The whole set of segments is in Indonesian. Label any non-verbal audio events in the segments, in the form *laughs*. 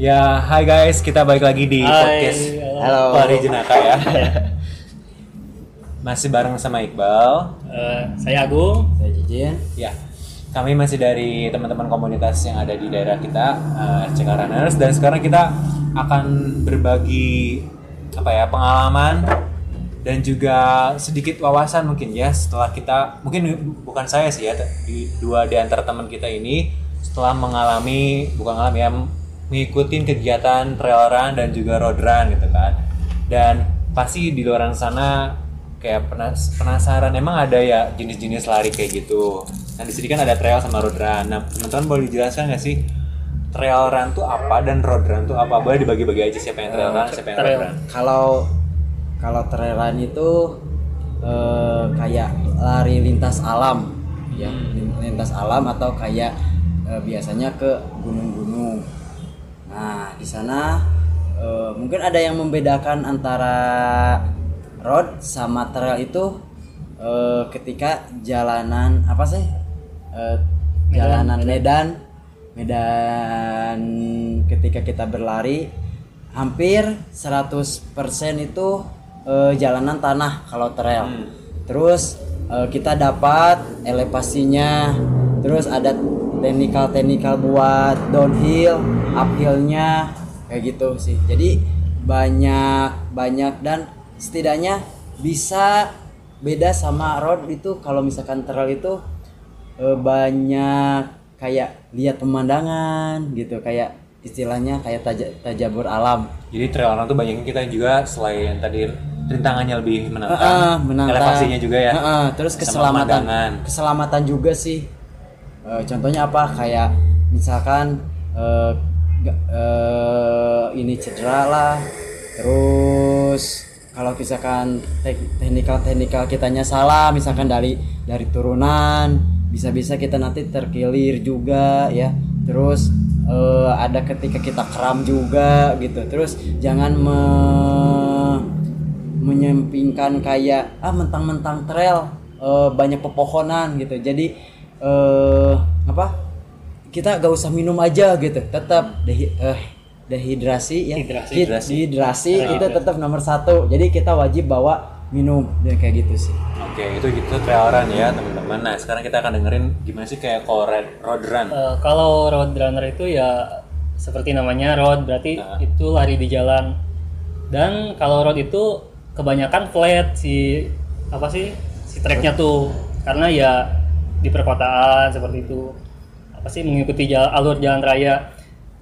Ya, hai guys, kita balik lagi di Hai, podcast halo. Lari Jenaka *laughs* ya. masih bareng sama Iqbal. Eh, saya Agung. Saya Jijin. Ya, kami masih dari teman-teman komunitas yang ada di daerah kita, eh, RCK Runners, dan sekarang kita akan berbagi apa ya pengalaman dan juga sedikit wawasan mungkin ya setelah kita mungkin bukan saya sih ya di dua di antara teman kita ini setelah mengalami bukan mengalami ya mengikuti kegiatan trail run dan juga road run gitu kan. Dan pasti di luar sana kayak penas- penasaran emang ada ya jenis-jenis lari kayak gitu. Nah di sini kan ada trail sama road run. Nah teman-teman boleh dijelaskan nggak sih trail run tuh apa dan road run tuh apa? Boleh dibagi-bagi aja siapa yang trail run siapa yang road run. Kalau kalau trail run itu eh, kayak lari lintas alam, ya. Lin- lintas alam atau kayak eh, biasanya ke gunung-gunung. Nah di sana eh, mungkin ada yang membedakan antara road sama trail itu eh, ketika jalanan apa sih? Eh, jalanan medan. Medan. Ketika kita berlari hampir 100% itu eh, jalanan tanah kalau trail. Terus eh, kita dapat elevasinya, terus ada teknikal-teknikal buat downhill, uphillnya kayak gitu sih. Jadi banyak banyak dan setidaknya bisa beda sama road itu kalau misalkan trail itu eh, banyak kayak lihat pemandangan gitu kayak istilahnya kayak taja- tajabur alam Jadi trail run tuh banyak kita juga selain tadi rintangannya lebih menantang, Heeh, menantang. elevasinya juga ya. Heeh, terus Sama keselamatan keselamatan juga sih Eh, contohnya apa? Kayak misalkan ga- eh, ini cedera lah. Terus kalau misalkan tek- teknikal teknikal kitanya salah misalkan dari dari turunan bisa-bisa kita nanti terkilir juga ya. Terus eh, ada ketika kita kram juga gitu. Terus jangan me- menyampingkan kayak ah mentang-mentang trail eh, banyak pepohonan gitu. Jadi eh apa kita gak usah minum aja gitu tetap dehi- eh, dehidrasi ya Hidrasi. Hid- dehidrasi itu tetap nomor satu jadi kita wajib bawa minum dan kayak gitu sih Oke, itu gitu trail ya teman-teman. Nah sekarang kita akan dengerin gimana sih kayak kalau road run. Eh, kalau road runner itu ya seperti namanya road berarti Nah. itu lari di jalan. Dan kalau road itu kebanyakan flat si apa sih si treknya tuh karena ya di perkotaan seperti itu apa sih mengikuti jal- alur jalan raya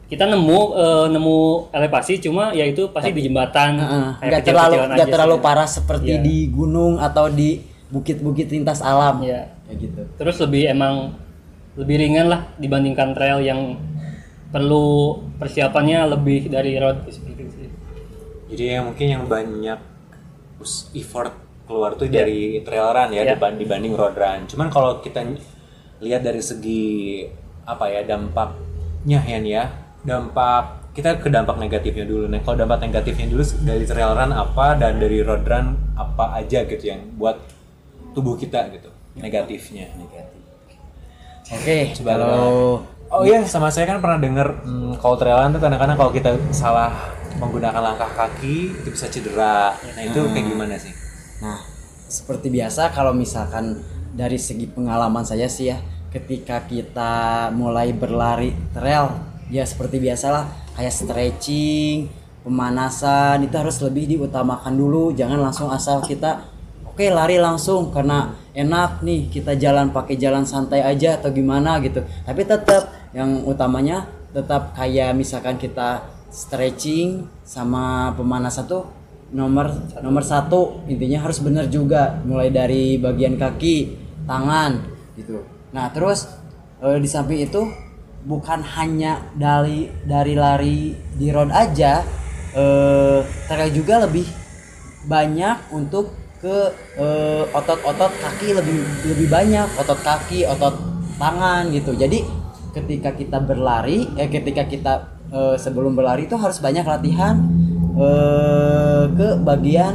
kita nemu eh, nemu elevasi cuma ya itu pasti di jembatan nggak terlalu kecil-kecilan nggak aja terlalu sih. parah seperti Iya. di gunung atau di bukit-bukit lintas alam Iya. kayak gitu Terus lebih emang lebih ringan lah dibandingkan trail yang perlu persiapannya lebih dari road seperti itu sih. Jadi yang mungkin yang banyak us- effort keluar tuh dari trail run ya Iya. diban- dibanding road run. Cuman kalau kita lihat dari segi apa ya dampaknya ya nih ya dampak kita ke dampak negatifnya dulu. Nah kalau dampak negatifnya dulu dari trail run apa dan dari road run apa aja gitu yang buat tubuh kita gitu negatifnya. negatif oke Coba kalau Oh iya, sama saya kan pernah dengar hmm, kalau trail run tuh kadang-kadang kalau kita salah menggunakan langkah kaki itu bisa cedera. Nah itu kayak gimana sih? Nah, seperti biasa kalau misalkan dari segi pengalaman saya sih ya, ketika kita mulai berlari trail, ya seperti biasalah kayak stretching, pemanasan itu harus lebih diutamakan dulu, jangan langsung asal kita oke lari langsung karena enak nih kita jalan pakai jalan santai aja atau gimana gitu. Tapi tetap yang utamanya tetap kayak misalkan kita stretching sama pemanasan tuh nomor nomor satu. Intinya harus benar juga. Mulai dari bagian kaki tangan gitu. Nah terus eh, di samping itu bukan hanya dari dari lari di road aja eh trail juga lebih banyak untuk ke eh, otot-otot kaki lebih lebih banyak. Otot kaki otot tangan gitu. Jadi ketika kita berlari eh ketika kita eh, sebelum berlari itu harus banyak latihan eh, ke bagian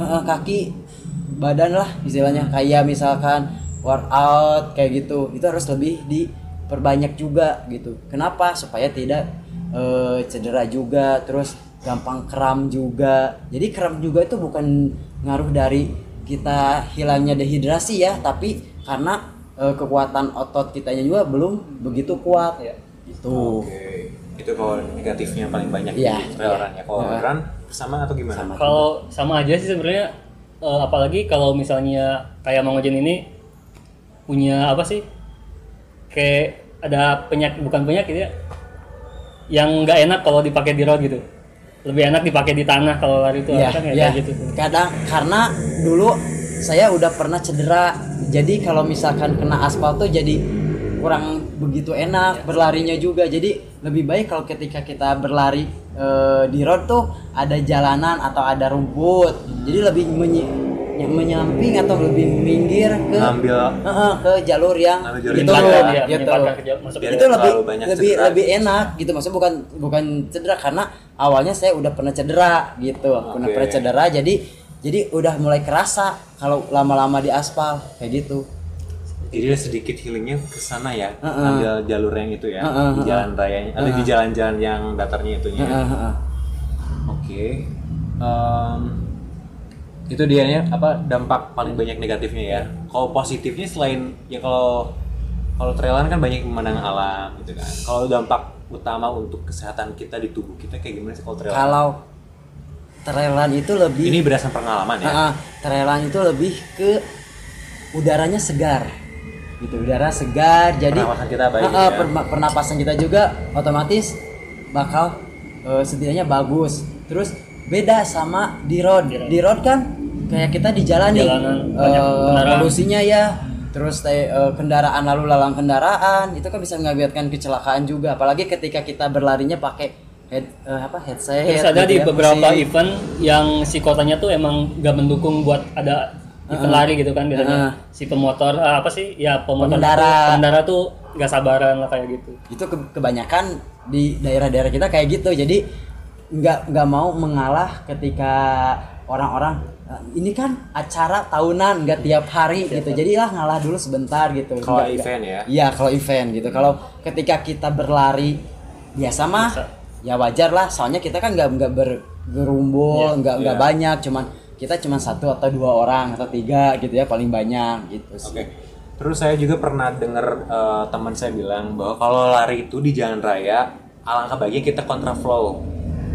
eh, kaki badan lah istilahnya. Kayak misalkan workout kayak gitu. Itu harus lebih diperbanyak juga gitu. Kenapa? Supaya tidak eh, cedera juga terus gampang kram juga. Jadi kram juga itu bukan ngaruh dari kita hilangnya dehidrasi ya tapi karena eh, kekuatan otot kitanya juga belum begitu kuat. Iya. gitu. Oke. Itu kalau negatifnya paling banyak Iya, di trail iya. run ya. Kalau run sama atau gimana? Sama. Kalau sama aja sih sebenarnya eh, apalagi kalau misalnya kayak Mang Ojen ini punya apa sih? Kayak ada penyakit bukan penyakit ya. Yang nggak enak kalau dipakai di road gitu. Lebih enak dipakai di tanah kalau lari itu Iya, kan kayak iya. gitu. Kadang karena dulu saya udah pernah cedera. Jadi kalau misalkan kena aspal tuh jadi kurang begitu enak berlarinya juga. Jadi lebih baik kalau ketika kita berlari eh, di road tuh ada jalanan atau ada rumput. Jadi lebih menyi- menyamping atau lebih minggir ke Ngambil Heeh, ke jalur yang jalur gitu, yang Menyempatkan, ada, ya, gitu. ke Biar ke itu lebih lebih cedera lebih gitu. enak gitu maksudnya bukan bukan cedera karena awalnya saya udah pernah cedera gitu pernah Oke. pernah cedera jadi jadi udah mulai kerasa kalau lama-lama di aspal kayak gitu Jadi sedikit healingnya ke sana ya, Heeh. ambil jalur yang itu ya, Heeh, di heeh. jalan rayanya, atau di jalan-jalan yang datarnya itunya. Heeh, heeh. Oke. Em, itu dia ya apa dampak paling banyak negatifnya ya. Kalau positifnya selain ya kalau kalau trailan kan banyak pemandangan alam gitu kan. Kalau dampak utama untuk kesehatan kita di tubuh kita kayak gimana sih kalau trailan? kalau trailan itu lebih ini berdasarkan pengalaman ya. Heeh, trailan itu lebih ke udaranya segar gitu udara segar jadi Pernapasan kita baik Heeh, gitu ya. pernapasan kita juga otomatis bakal eh, setidaknya bagus terus beda sama di road di road kan kayak kita di jalan nih Jalanan, banyak kendaraan. polusinya ya terus eh, kendaraan lalu lalang kendaraan itu kan bisa mengakibatkan kecelakaan juga apalagi ketika kita berlarinya pakai head eh, apa headset Terus ada gitu di ya, beberapa pusing. event yang si kotanya tuh emang gak mendukung buat ada event lari gitu kan biasanya. Si pemotor ah, apa sih? Ya pemotor Pengendara. itu- pengendara tuh gak sabaran lah kayak gitu. itu ke- kebanyakan di daerah-daerah kita kayak gitu jadi nggak nggak mau mengalah ketika orang-orang "Eh, ini kan acara tahunan nggak tiap hari gitu jadilah ngalah dulu sebentar gitu Kalau Nggak- nggak- event ya. iya kalau event gitu kalau ketika kita berlari biasa mah Biasa. ya wajar lah soalnya kita kan nggak nggak bergerumbul nggak nggak Iya. banyak cuman kita cuma satu atau dua orang atau tiga gitu ya paling banyak gitu sih. Oke. Terus saya juga pernah dengar eh, teman saya bilang bahwa kalau lari itu di jalan raya alangkah baiknya kita kontraflow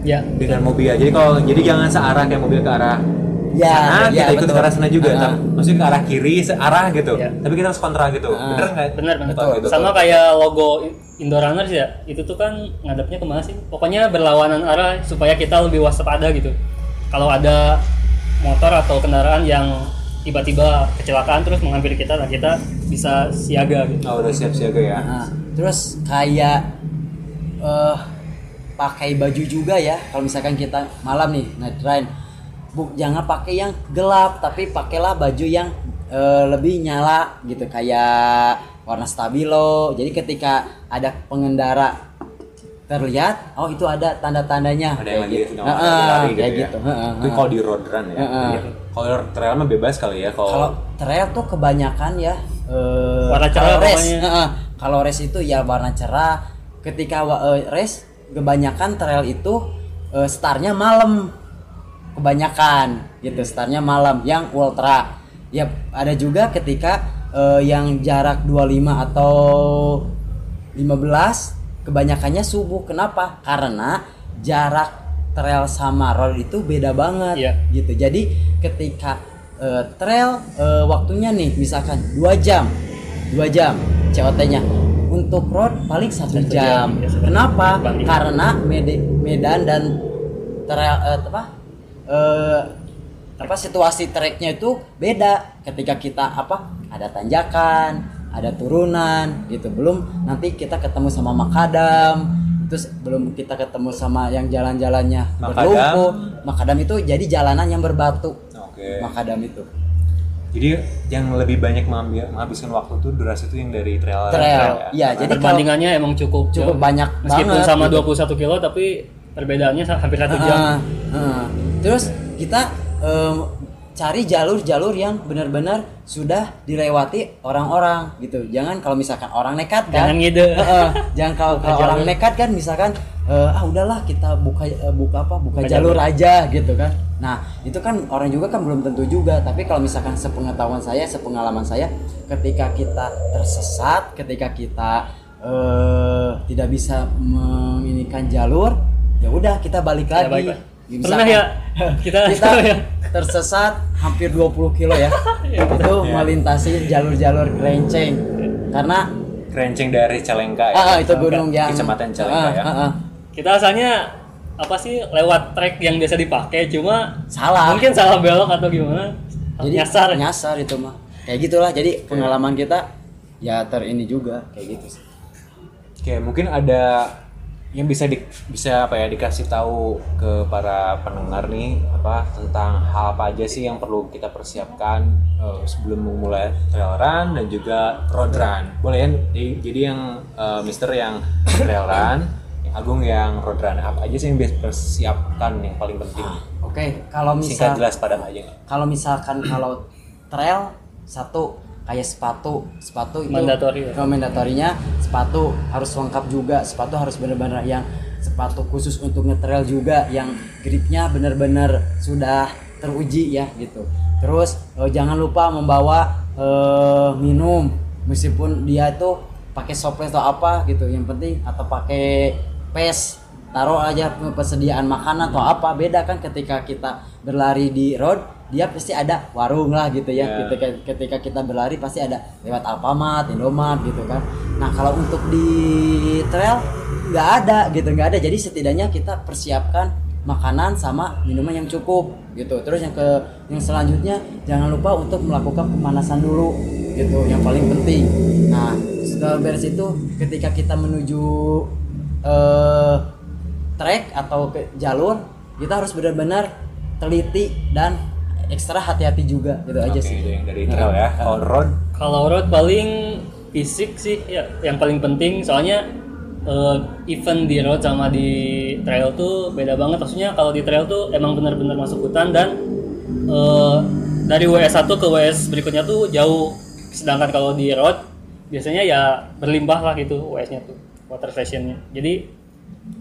Ya. dengan mobil. Jadi kalau jadi jangan searah kayak mobil ke arah Ya, sana, ya, kita ikut betul. ke arah sana juga. Ah. Tapi- Maksudnya ke arah kiri searah gitu. Ya. Tapi kita harus kontra gitu. Bener nggak? Benar benar. Betul, gitu. Sama kayak logo Indo Runners ya. Itu tuh kan ngadepnya ke mana sih? Pokoknya berlawanan arah supaya kita lebih waspada gitu. Kalau ada motor atau kendaraan yang tiba-tiba kecelakaan terus menghampiri kita, nah kita bisa siaga gitu. Oh, udah siap siaga ya. Nah, terus kayak eh pakai baju juga ya kalau misalkan kita malam nih night ride bu jangan pakai yang gelap tapi pakailah baju yang eh, lebih nyala gitu kayak warna stabilo jadi ketika ada pengendara terlihat oh itu ada tanda-tandanya Ada yang lagi sedang Heeh, lagi lari gitu kayak ya. gitu Heeh, Itu heeh. kalau di road run ya. Heeh. Iya. Kalau trail mah bebas kali ya. kalau Kalau trail tuh kebanyakan ya eh, Warna cerah kalau race pokoknya. heeh, kalau race itu ya warna cerah ketika wa- eh, race kebanyakan trail itu eh, startnya malam kebanyakan gitu startnya malam yang ultra ya ada juga ketika eh, yang jarak 25 atau 15 kebanyakannya subuh kenapa karena jarak trail sama road itu beda banget Iya. gitu jadi ketika eh, trail eh, waktunya nih misalkan dua jam dua jam COT-nya untuk road paling satu jam. jam, ya, kenapa. Banding. karena mede- medan dan trail eh, apa eh, apa situasi treknya itu beda ketika kita apa ada tanjakan ada turunan gitu belum nanti kita ketemu sama makadam terus belum kita ketemu sama yang jalan-jalannya Makadam. berlumpur makadam itu jadi jalanan yang berbatu Oke. makadam itu Jadi yang lebih banyak mengambil menghabiskan waktu tuh durasi itu yang dari trail Trail, iya, jadi kalau- Perbandingannya emang cukup cukup jauh. banyak Meskipun banget, sama gitu. 21 kilo tapi perbedaannya hampir satu jam. Heeh, heeh. terus kita em, cari jalur-jalur yang benar-benar sudah dilewati orang-orang gitu. Jangan kalau misalkan orang nekat kan. Jangan ngide. Heeh, *laughs* jangan kalau kalau orang nekat kan misalkan eh, ah udahlah kita buka eh, buka apa buka, Buka jalur, jalur. aja gitu kan. Nah, itu kan orang juga kan belum tentu juga, tapi kalau misalkan sepengetahuan saya, sepengalaman saya ketika kita tersesat, ketika kita eh tidak bisa menginikan jalur, ya udah kita balik Ya, lagi. baik, Misalkan- Pernah ya? *laughs* Kita kita ya. tersesat hampir 20 kilo ya. *laughs* Itu melintasi jalur-jalur kerenceng karena Kerenceng dari Calengka ya. ah, ah, itu gunung yang Kecamatan Calengka ah, ya. ah, ah. Kita asalnya apa sih lewat trek yang biasa dipakai cuma salah. mungkin salah belok atau gimana? Jadi nyasar. nyasar itu mah. Kayak gitulah. Jadi pengalaman kita ya ter ini juga kayak gitu sih. Oke, mungkin ada yang bisa di, bisa apa ya dikasih tahu ke para pendengar nih apa tentang hal apa aja sih yang perlu kita persiapkan eh, sebelum memulai trail run dan juga road run. Boleh ya? Jadi, jadi yang eh, Mister yang trail run, yang Agung yang road run. Apa aja sih yang bisa persiapkan yang paling penting? oke kalau Singkat misal jelas padat aja nggak? kalau misalkan kalau trail satu kayak sepatu sepatu itu Mandatori ya? Oh, mandatorinya sepatu harus lengkap juga. Sepatu harus benar-benar yang sepatu khusus untuk ngetrail juga yang gripnya benar-benar sudah teruji ya gitu. Terus eh, jangan lupa membawa eh, minum. Meskipun dia tuh pakai soples atau apa gitu. Yang penting atau pakai pes taruh aja persediaan makanan atau apa. Beda kan ketika kita berlari di road dia pasti ada warung lah gitu ya. Ya. ketika ketika kita berlari pasti ada lewat Alfamart, Indomaret gitu kan nah kalau untuk di trail nggak ada gitu nggak ada. Jadi setidaknya kita persiapkan makanan sama minuman yang cukup gitu. Terus yang ke yang selanjutnya jangan lupa untuk melakukan pemanasan dulu gitu yang paling penting. Nah setelah beres itu ketika kita menuju eh trek atau ke jalur kita harus benar-benar teliti dan ekstra hati-hati juga gitu aja Oke, sih. itu yang dari trail ya. Kalau road Kalau road paling fisik sih ya yang paling penting. Soalnya eh, event di road sama di trail tuh beda banget. Maksudnya kalau di trail tuh emang benar-benar masuk hutan dan eh, dari WS 1 ke WS berikutnya tuh jauh. Sedangkan kalau di road biasanya ya berlimpah lah gitu WS-nya tuh water fashionnya. Jadi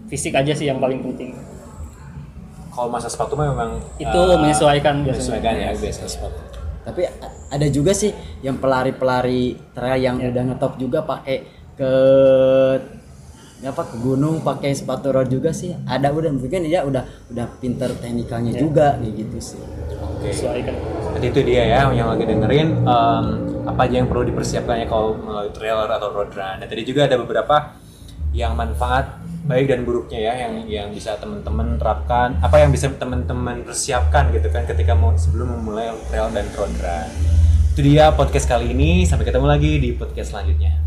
fisik aja sih yang paling penting. Kalau masa sepatu memang itu eh, menyesuaikan biasanya. menyesuaikan ya biasa sepatu. Tapi ada juga sih yang pelari-pelari trail yang udah ngetop juga pakai ke apa ke gunung pakai sepatu road juga sih. Ada udah mungkin dia udah udah pinter teknikalnya juga kayak gitu sih. Oke. Berarti itu dia ya yang lagi dengerin. Em, apa aja yang perlu dipersiapkan ya kalau melalui trailer atau road run. Dan tadi juga ada beberapa yang manfaat baik dan buruknya ya yang yang bisa teman-teman terapkan, apa yang bisa teman-teman persiapkan gitu kan ketika mau sebelum memulai trail dan road run. Itu dia podcast kali ini. Sampai ketemu lagi di podcast selanjutnya.